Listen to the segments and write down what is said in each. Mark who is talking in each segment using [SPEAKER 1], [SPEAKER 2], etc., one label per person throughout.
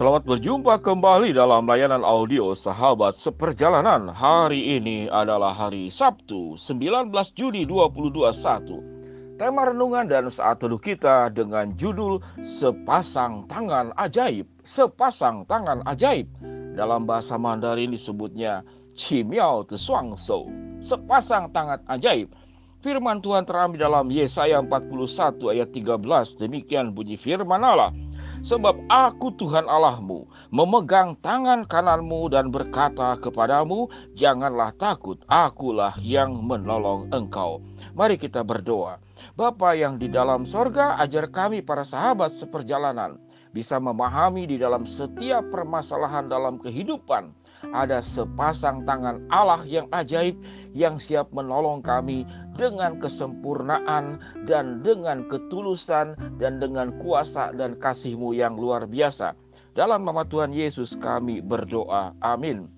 [SPEAKER 1] Selamat berjumpa kembali dalam layanan audio Sahabat Seperjalanan. Hari ini adalah hari Sabtu, 19 Juni 2021. Tema renungan dan saat teduh kita dengan judul Sepasang Tangan Ajaib. Sepasang Tangan Ajaib. Dalam bahasa Mandarin disebutnya Cimiao Tesuangso. Sepasang tangan ajaib. Firman Tuhan terambil dalam Yesaya 41 ayat 13. Demikian bunyi firman Allah. Sebab aku Tuhan Allahmu memegang tangan kananmu dan berkata kepadamu, janganlah takut, akulah yang menolong engkau. Mari kita berdoa. Bapa yang di dalam sorga, ajar kami para sahabat seperjalanan bisa memahami di dalam setiap permasalahan dalam kehidupan ada sepasang tangan Allah yang ajaib yang siap menolong kami dengan kesempurnaan dan dengan ketulusan dan dengan kuasa dan kasihmu yang luar biasa. Dalam nama Tuhan Yesus kami berdoa. Amin.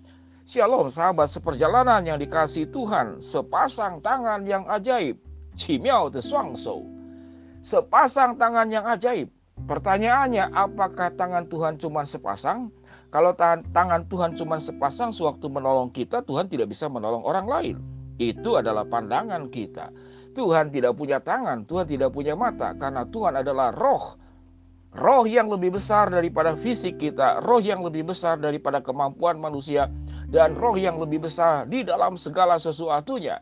[SPEAKER 1] Shalom sahabat seperjalanan yang dikasih Tuhan. Sepasang tangan yang ajaib. Cimiao de Suangso. Sepasang tangan yang ajaib. Pertanyaannya apakah tangan Tuhan cuma sepasang? Kalau tangan Tuhan cuma sepasang sewaktu menolong kita, Tuhan tidak bisa menolong orang lain. Itu adalah pandangan kita. Tuhan tidak punya tangan, Tuhan tidak punya mata, karena Tuhan adalah roh. Roh yang lebih besar daripada fisik kita, roh yang lebih besar daripada kemampuan manusia, dan roh yang lebih besar di dalam segala sesuatunya.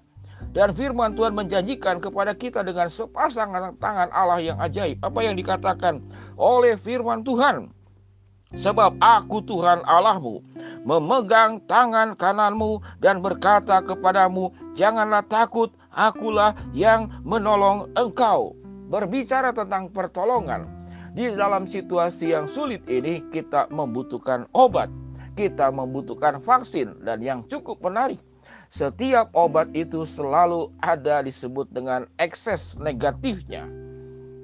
[SPEAKER 1] Dan firman Tuhan menjanjikan kepada kita dengan sepasang tangan Allah yang ajaib. Apa yang dikatakan oleh firman Tuhan Sebab aku Tuhan Allahmu memegang tangan kananmu dan berkata kepadamu, janganlah takut, akulah yang menolong engkau. Berbicara tentang pertolongan, di dalam situasi yang sulit ini kita membutuhkan obat, kita membutuhkan vaksin dan yang cukup menarik, setiap obat itu selalu ada disebut dengan ekses negatifnya.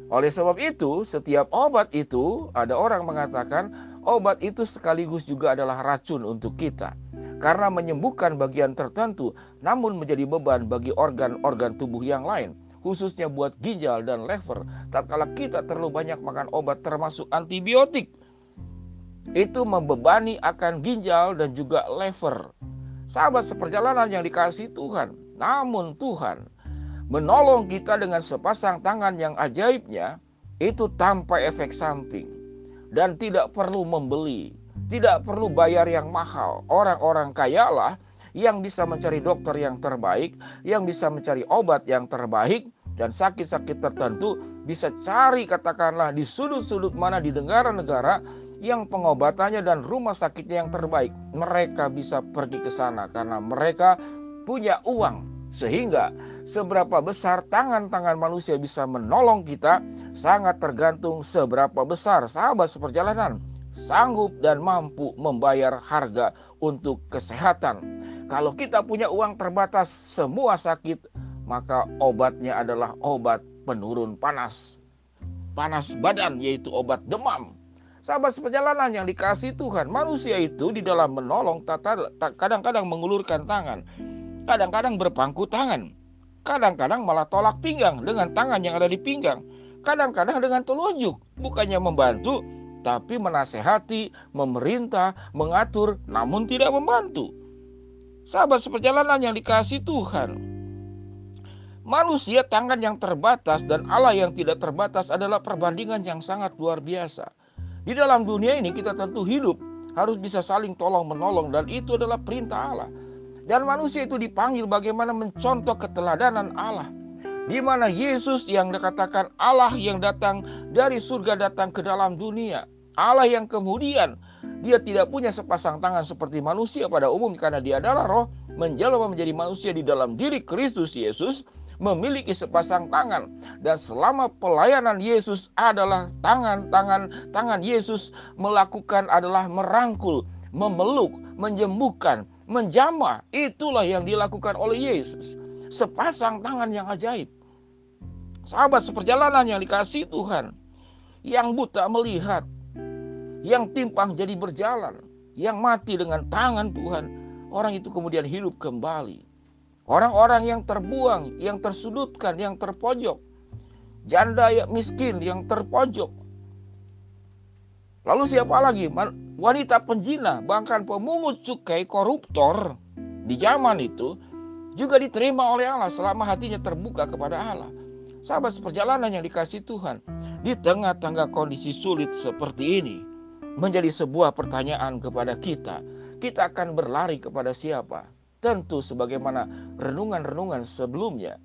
[SPEAKER 1] Oleh sebab itu, setiap obat itu ada orang mengatakan Obat itu sekaligus juga adalah racun untuk kita. Karena menyembuhkan bagian tertentu namun menjadi beban bagi organ-organ tubuh yang lain khususnya buat ginjal dan lever. Tatkala kita terlalu banyak makan obat termasuk antibiotik itu membebani akan ginjal dan juga lever. Sahabat seperjalanan yang dikasih Tuhan namun Tuhan menolong kita dengan sepasang tangan yang ajaibnya itu tanpa efek samping dan tidak perlu membeli, tidak perlu bayar yang mahal. Orang-orang kaya lah yang bisa mencari dokter yang terbaik, yang bisa mencari obat yang terbaik, dan sakit-sakit tertentu bisa cari katakanlah di sudut-sudut mana di negara-negara yang pengobatannya dan rumah sakitnya yang terbaik. Mereka bisa pergi ke sana karena mereka punya uang. Sehingga seberapa besar tangan-tangan manusia bisa menolong kita, sangat tergantung seberapa besar sahabat seperjalanan sanggup dan mampu membayar harga untuk kesehatan. Kalau kita punya uang terbatas, semua sakit, maka obatnya adalah obat penurun panas. Panas badan yaitu obat demam. Sahabat seperjalanan yang dikasih Tuhan, manusia itu di dalam menolong kadang-kadang mengulurkan tangan, kadang-kadang berpangku tangan, kadang-kadang malah tolak pinggang dengan tangan yang ada di pinggang kadang-kadang dengan telunjuk, bukannya membantu, tapi menasehati, memerintah, mengatur, namun tidak membantu. Sahabat seperjalanan yang dikasih Tuhan, manusia tangan yang terbatas dan Allah yang tidak terbatas adalah perbandingan yang sangat luar biasa. Di dalam dunia ini kita tentu hidup harus bisa saling tolong menolong dan itu adalah perintah Allah. Dan manusia itu dipanggil bagaimana mencontoh keteladanan Allah di mana Yesus yang dikatakan Allah yang datang dari surga datang ke dalam dunia. Allah yang kemudian dia tidak punya sepasang tangan seperti manusia pada umum karena dia adalah roh menjelma menjadi manusia di dalam diri Kristus Yesus memiliki sepasang tangan dan selama pelayanan Yesus adalah tangan-tangan tangan Yesus melakukan adalah merangkul, memeluk, menyembuhkan, menjamah. Itulah yang dilakukan oleh Yesus. Sepasang tangan yang ajaib. Sahabat seperjalanan yang dikasih Tuhan. Yang buta melihat. Yang timpang jadi berjalan. Yang mati dengan tangan Tuhan. Orang itu kemudian hidup kembali. Orang-orang yang terbuang, yang tersudutkan, yang terpojok. Janda yang miskin yang terpojok. Lalu siapa lagi? Wanita penjina, bahkan pemungut cukai koruptor di zaman itu juga diterima oleh Allah selama hatinya terbuka kepada Allah. Sahabat seperjalanan yang dikasih Tuhan, di tengah-tengah kondisi sulit seperti ini, menjadi sebuah pertanyaan kepada kita. Kita akan berlari kepada siapa? Tentu sebagaimana renungan-renungan sebelumnya,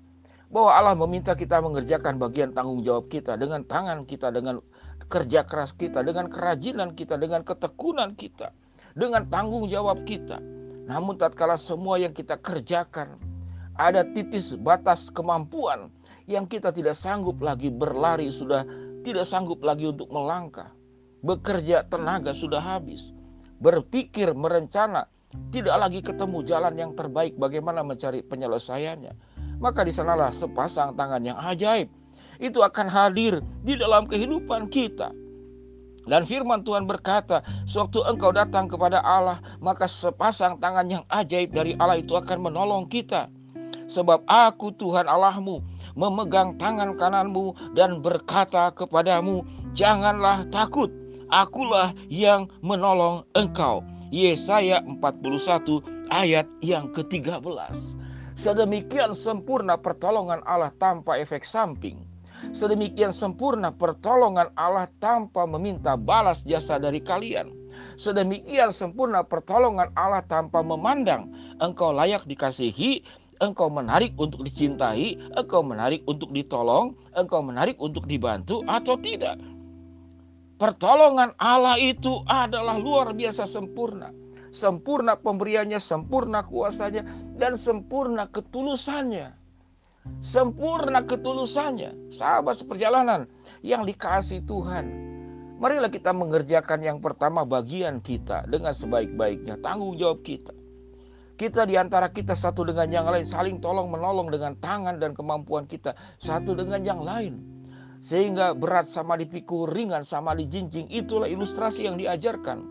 [SPEAKER 1] bahwa Allah meminta kita mengerjakan bagian tanggung jawab kita dengan tangan kita, dengan kerja keras kita, dengan kerajinan kita, dengan ketekunan kita, dengan tanggung jawab kita. Namun tatkala semua yang kita kerjakan ada titis batas kemampuan yang kita tidak sanggup lagi berlari, sudah tidak sanggup lagi untuk melangkah. Bekerja tenaga sudah habis. Berpikir, merencana, tidak lagi ketemu jalan yang terbaik bagaimana mencari penyelesaiannya. Maka di sanalah sepasang tangan yang ajaib itu akan hadir di dalam kehidupan kita. Dan firman Tuhan berkata, sewaktu engkau datang kepada Allah, maka sepasang tangan yang ajaib dari Allah itu akan menolong kita. Sebab aku Tuhan Allahmu memegang tangan kananmu dan berkata kepadamu, janganlah takut, akulah yang menolong engkau. Yesaya 41 ayat yang ke-13. Sedemikian sempurna pertolongan Allah tanpa efek samping Sedemikian sempurna pertolongan Allah tanpa meminta balas jasa dari kalian. Sedemikian sempurna pertolongan Allah tanpa memandang engkau layak dikasihi, engkau menarik untuk dicintai, engkau menarik untuk ditolong, engkau menarik untuk dibantu atau tidak. Pertolongan Allah itu adalah luar biasa sempurna. Sempurna pemberiannya, sempurna kuasanya, dan sempurna ketulusannya sempurna ketulusannya. Sahabat seperjalanan yang dikasih Tuhan. Marilah kita mengerjakan yang pertama bagian kita dengan sebaik-baiknya, tanggung jawab kita. Kita di antara kita satu dengan yang lain saling tolong menolong dengan tangan dan kemampuan kita satu dengan yang lain. Sehingga berat sama dipikul, ringan sama dijinjing. Itulah ilustrasi yang diajarkan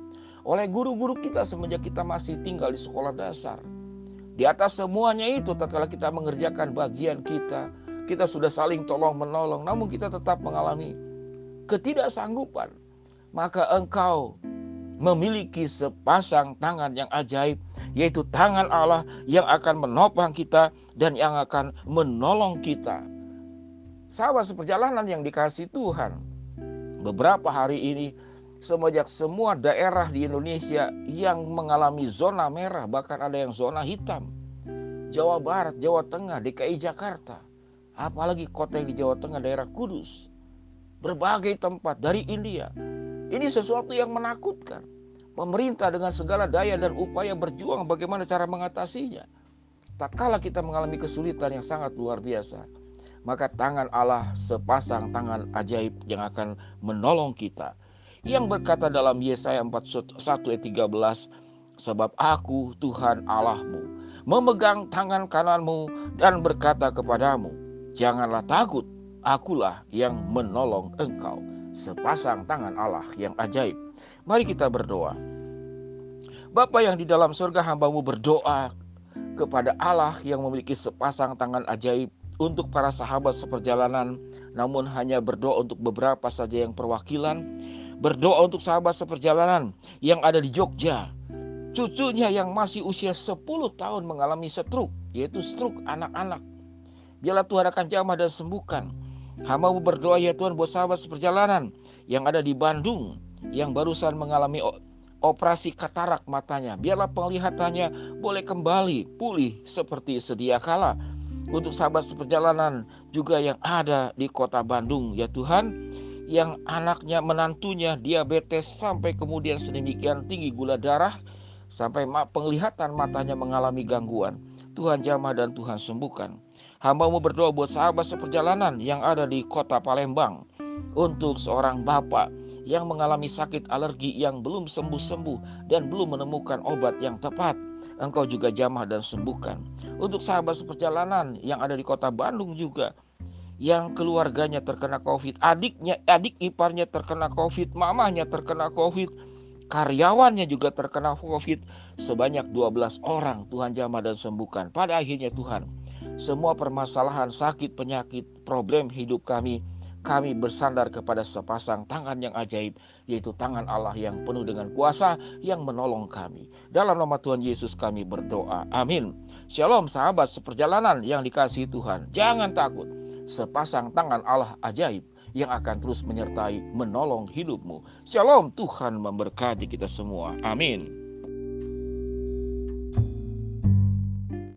[SPEAKER 1] oleh guru-guru kita semenjak kita masih tinggal di sekolah dasar. Di atas semuanya itu tatkala kita mengerjakan bagian kita, kita sudah saling tolong menolong, namun kita tetap mengalami ketidaksanggupan. Maka engkau memiliki sepasang tangan yang ajaib, yaitu tangan Allah yang akan menopang kita dan yang akan menolong kita. Sahabat seperjalanan yang dikasih Tuhan, beberapa hari ini semenjak semua daerah di Indonesia yang mengalami zona merah, bahkan ada yang zona hitam. Jawa Barat, Jawa Tengah, DKI Jakarta, apalagi kota yang di Jawa Tengah, daerah Kudus, berbagai tempat dari India. Ini sesuatu yang menakutkan. Pemerintah dengan segala daya dan upaya berjuang bagaimana cara mengatasinya. Tak kala kita mengalami kesulitan yang sangat luar biasa, maka tangan Allah sepasang tangan ajaib yang akan menolong kita. Yang berkata dalam Yesaya 41 ayat 13 sebab aku Tuhan Allahmu memegang tangan kananmu dan berkata kepadamu janganlah takut akulah yang menolong engkau. Sepasang tangan Allah yang ajaib mari kita berdoa Bapa yang di dalam surga hambamu berdoa kepada Allah yang memiliki sepasang tangan ajaib untuk para sahabat seperjalanan namun hanya berdoa untuk beberapa saja yang perwakilan Berdoa untuk sahabat seperjalanan yang ada di Jogja. Cucunya yang masih usia 10 tahun mengalami stroke, yaitu stroke anak-anak. Biarlah Tuhan akan jamah dan sembuhkan. Hamba berdoa ya Tuhan buat sahabat seperjalanan yang ada di Bandung yang barusan mengalami operasi katarak matanya. Biarlah penglihatannya boleh kembali pulih seperti sedia kala. Untuk sahabat seperjalanan juga yang ada di kota Bandung ya Tuhan yang anaknya menantunya diabetes sampai kemudian sedemikian tinggi gula darah sampai penglihatan matanya mengalami gangguan. Tuhan jamah dan Tuhan sembuhkan. Hambamu berdoa buat sahabat seperjalanan yang ada di kota Palembang untuk seorang bapak yang mengalami sakit alergi yang belum sembuh-sembuh dan belum menemukan obat yang tepat. Engkau juga jamah dan sembuhkan. Untuk sahabat seperjalanan yang ada di kota Bandung juga yang keluarganya terkena COVID, adiknya, adik iparnya terkena COVID, mamahnya terkena COVID, karyawannya juga terkena COVID, sebanyak 12 orang Tuhan jamah dan sembuhkan. Pada akhirnya Tuhan, semua permasalahan sakit, penyakit, problem hidup kami, kami bersandar kepada sepasang tangan yang ajaib, yaitu tangan Allah yang penuh dengan kuasa yang menolong kami. Dalam nama Tuhan Yesus kami berdoa. Amin. Shalom sahabat seperjalanan yang dikasihi Tuhan. Jangan takut. Sepasang tangan Allah ajaib yang akan terus menyertai menolong hidupmu. Shalom Tuhan memberkati kita semua. Amin.